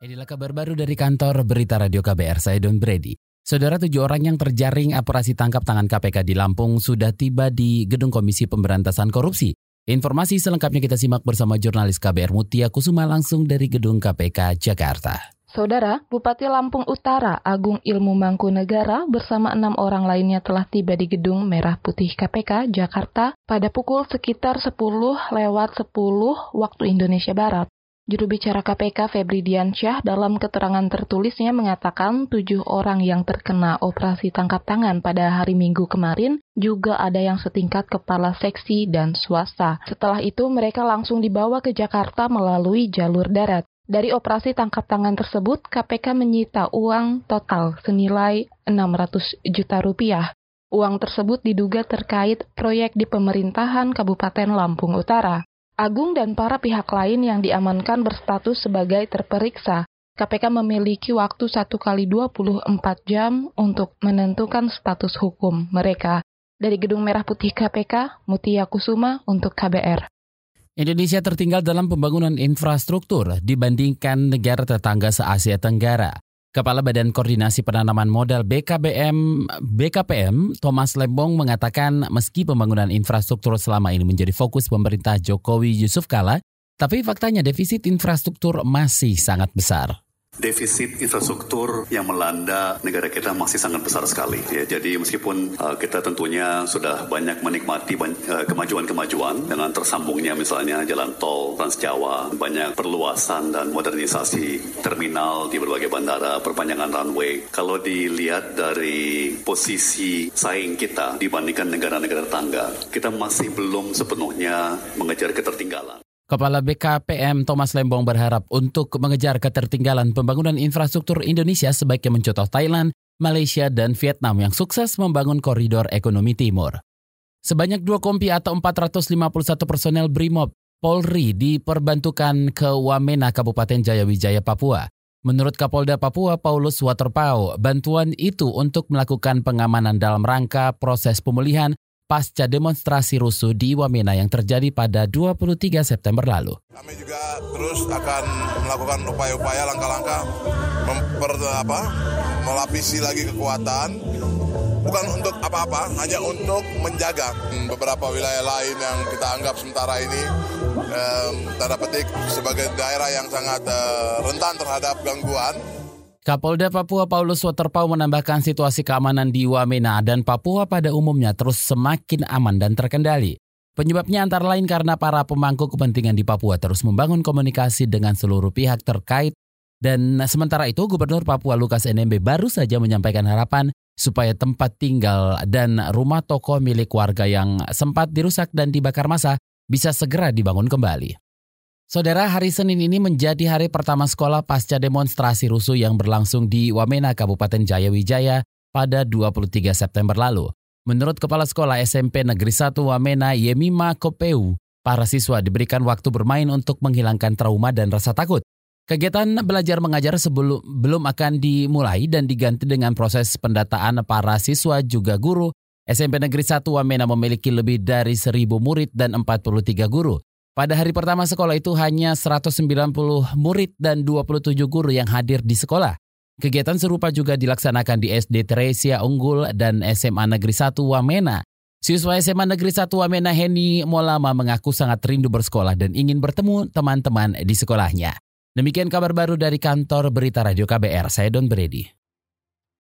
Inilah kabar baru dari kantor Berita Radio KBR, saya Don Brady. Saudara tujuh orang yang terjaring operasi tangkap tangan KPK di Lampung sudah tiba di Gedung Komisi Pemberantasan Korupsi. Informasi selengkapnya kita simak bersama jurnalis KBR Mutia Kusuma langsung dari Gedung KPK Jakarta. Saudara, Bupati Lampung Utara Agung Ilmu Mangkunegara bersama enam orang lainnya telah tiba di Gedung Merah Putih KPK Jakarta pada pukul sekitar 10 lewat 10 waktu Indonesia Barat. Juru bicara KPK Febri Diansyah dalam keterangan tertulisnya mengatakan tujuh orang yang terkena operasi tangkap tangan pada hari Minggu kemarin juga ada yang setingkat kepala seksi dan swasta. Setelah itu mereka langsung dibawa ke Jakarta melalui jalur darat. Dari operasi tangkap tangan tersebut, KPK menyita uang total senilai 600 juta rupiah. Uang tersebut diduga terkait proyek di pemerintahan Kabupaten Lampung Utara. Agung dan para pihak lain yang diamankan berstatus sebagai terperiksa. KPK memiliki waktu 1 kali 24 jam untuk menentukan status hukum mereka. Dari Gedung Merah Putih KPK, Mutia Kusuma untuk KBR. Indonesia tertinggal dalam pembangunan infrastruktur dibandingkan negara tetangga se-Asia Tenggara. Kepala Badan Koordinasi Penanaman Modal BKBM BKPM Thomas Lembong mengatakan meski pembangunan infrastruktur selama ini menjadi fokus pemerintah Jokowi Yusuf Kala, tapi faktanya defisit infrastruktur masih sangat besar defisit infrastruktur yang melanda negara kita masih sangat besar sekali. Ya, jadi meskipun uh, kita tentunya sudah banyak menikmati uh, kemajuan-kemajuan dengan tersambungnya misalnya jalan tol Trans Jawa, banyak perluasan dan modernisasi terminal di berbagai bandara, perpanjangan runway. Kalau dilihat dari posisi saing kita dibandingkan negara-negara tetangga, kita masih belum sepenuhnya mengejar ketertinggalan. Kepala BKPM Thomas Lembong berharap untuk mengejar ketertinggalan pembangunan infrastruktur Indonesia sebaiknya mencontoh Thailand, Malaysia, dan Vietnam yang sukses membangun koridor ekonomi timur. Sebanyak dua kompi atau 451 personel BRIMOB Polri diperbantukan ke Wamena, Kabupaten Jayawijaya, Papua. Menurut Kapolda Papua Paulus Waterpau, bantuan itu untuk melakukan pengamanan dalam rangka proses pemulihan pasca demonstrasi rusuh di Wamena yang terjadi pada 23 September lalu. Kami juga terus akan melakukan upaya-upaya langkah-langkah memper apa melapisi lagi kekuatan. Bukan untuk apa-apa, hanya untuk menjaga. Beberapa wilayah lain yang kita anggap sementara ini um, tanda petik sebagai daerah yang sangat uh, rentan terhadap gangguan Kapolda Papua Paulus Waterpau menambahkan situasi keamanan di Wamena dan Papua pada umumnya terus semakin aman dan terkendali. Penyebabnya antara lain karena para pemangku kepentingan di Papua terus membangun komunikasi dengan seluruh pihak terkait dan sementara itu Gubernur Papua Lukas NMB baru saja menyampaikan harapan supaya tempat tinggal dan rumah toko milik warga yang sempat dirusak dan dibakar masa bisa segera dibangun kembali. Saudara, hari Senin ini menjadi hari pertama sekolah pasca demonstrasi rusuh yang berlangsung di Wamena, Kabupaten Jayawijaya pada 23 September lalu. Menurut Kepala Sekolah SMP Negeri 1 Wamena, Yemima Kopeu, para siswa diberikan waktu bermain untuk menghilangkan trauma dan rasa takut. Kegiatan belajar mengajar sebelum belum akan dimulai dan diganti dengan proses pendataan para siswa juga guru. SMP Negeri 1 Wamena memiliki lebih dari 1000 murid dan 43 guru. Pada hari pertama sekolah itu hanya 190 murid dan 27 guru yang hadir di sekolah. Kegiatan serupa juga dilaksanakan di SD Teresia Unggul dan SMA Negeri 1 Wamena. Siswa SMA Negeri 1 Wamena Heni Molama mengaku sangat rindu bersekolah dan ingin bertemu teman-teman di sekolahnya. Demikian kabar baru dari kantor Berita Radio KBR, saya Don Brady.